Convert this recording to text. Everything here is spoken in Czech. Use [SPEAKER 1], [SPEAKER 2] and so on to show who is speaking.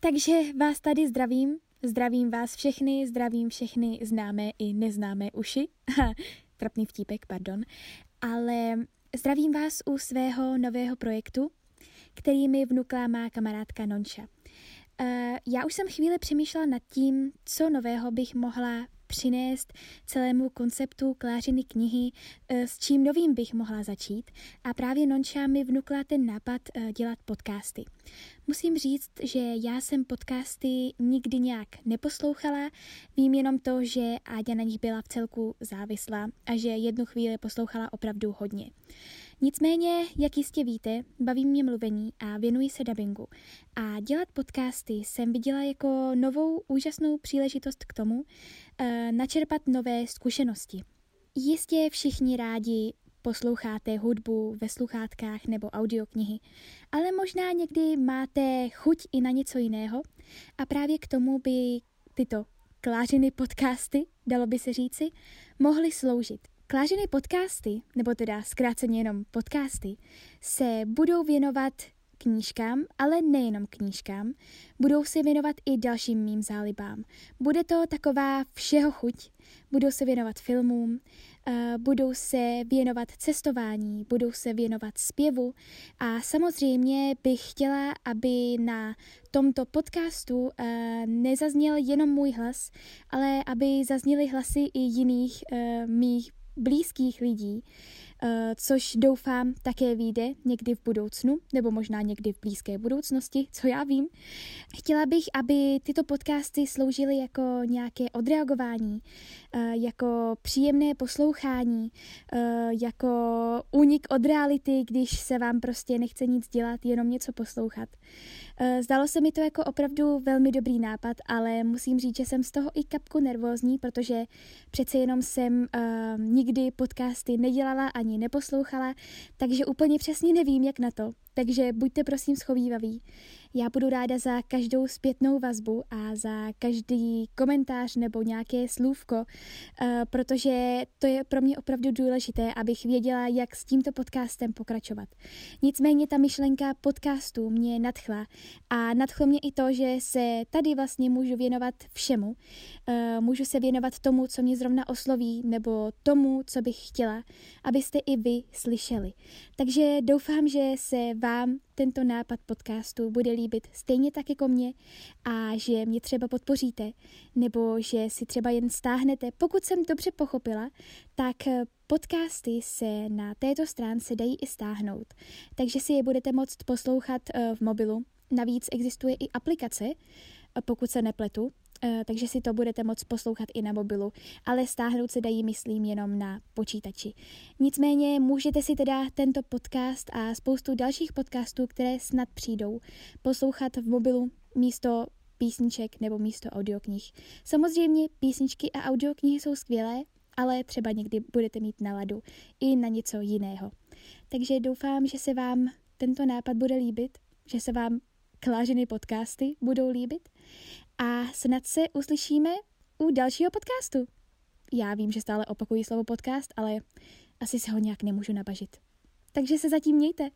[SPEAKER 1] Takže vás tady zdravím, zdravím vás všechny, zdravím všechny známé i neznámé uši. Trapný vtípek, pardon. Ale zdravím vás u svého nového projektu, který mi vnukla má kamarádka Nonša. Uh, já už jsem chvíli přemýšlela nad tím, co nového bych mohla přinést celému konceptu Klářiny knihy, eh, s čím novým bych mohla začít. A právě Nonča mi vnukla ten nápad eh, dělat podcasty. Musím říct, že já jsem podcasty nikdy nějak neposlouchala, vím jenom to, že Áďa na nich byla v celku závislá a že jednu chvíli poslouchala opravdu hodně. Nicméně, jak jistě víte, baví mě mluvení a věnuji se dubbingu. A dělat podcasty jsem viděla jako novou úžasnou příležitost k tomu, uh, načerpat nové zkušenosti. Jistě všichni rádi posloucháte hudbu ve sluchátkách nebo audioknihy, ale možná někdy máte chuť i na něco jiného a právě k tomu by tyto klářiny podcasty, dalo by se říci, mohly sloužit. Klážené podcasty, nebo teda zkráceně jenom podcasty, se budou věnovat knížkám, ale nejenom knížkám, budou se věnovat i dalším mým zálibám. Bude to taková všeho chuť, budou se věnovat filmům, uh, budou se věnovat cestování, budou se věnovat zpěvu. A samozřejmě bych chtěla, aby na tomto podcastu uh, nezazněl jenom můj hlas, ale aby zazněly hlasy i jiných uh, mých blízkých lidí, což doufám také vyjde někdy v budoucnu, nebo možná někdy v blízké budoucnosti, co já vím. Chtěla bych, aby tyto podcasty sloužily jako nějaké odreagování, eh, jako příjemné poslouchání, eh, jako únik od reality, když se vám prostě nechce nic dělat, jenom něco poslouchat. Eh, zdalo se mi to jako opravdu velmi dobrý nápad, ale musím říct, že jsem z toho i kapku nervózní, protože přece jenom jsem nikdy podcasty nedělala ani neposlouchala, takže úplně přesně nevím, jak na to. Takže buďte prosím schovývaví. Já budu ráda za každou zpětnou vazbu a za každý komentář nebo nějaké slůvko, uh, protože to je pro mě opravdu důležité, abych věděla, jak s tímto podcastem pokračovat. Nicméně ta myšlenka podcastu mě nadchla a nadchlo mě i to, že se tady vlastně můžu věnovat všemu. Uh, můžu se věnovat tomu, co mě zrovna osloví, nebo tomu, co bych chtěla, abyste i vy slyšeli. Takže doufám, že se vám tento nápad podcastu bude líbit stejně tak jako mě a že mě třeba podpoříte, nebo že si třeba jen stáhnete. Pokud jsem dobře pochopila, tak podcasty se na této stránce dají i stáhnout, takže si je budete moct poslouchat eh, v mobilu. Navíc existuje i aplikace, eh, pokud se nepletu, takže si to budete moct poslouchat i na mobilu, ale stáhnout se dají, myslím, jenom na počítači. Nicméně můžete si teda tento podcast a spoustu dalších podcastů, které snad přijdou, poslouchat v mobilu místo písniček nebo místo audioknih. Samozřejmě písničky a audioknihy jsou skvělé, ale třeba někdy budete mít naladu i na něco jiného. Takže doufám, že se vám tento nápad bude líbit, že se vám klážené podcasty budou líbit a snad se uslyšíme u dalšího podcastu. Já vím, že stále opakuji slovo podcast, ale asi se ho nějak nemůžu nabažit. Takže se zatím mějte.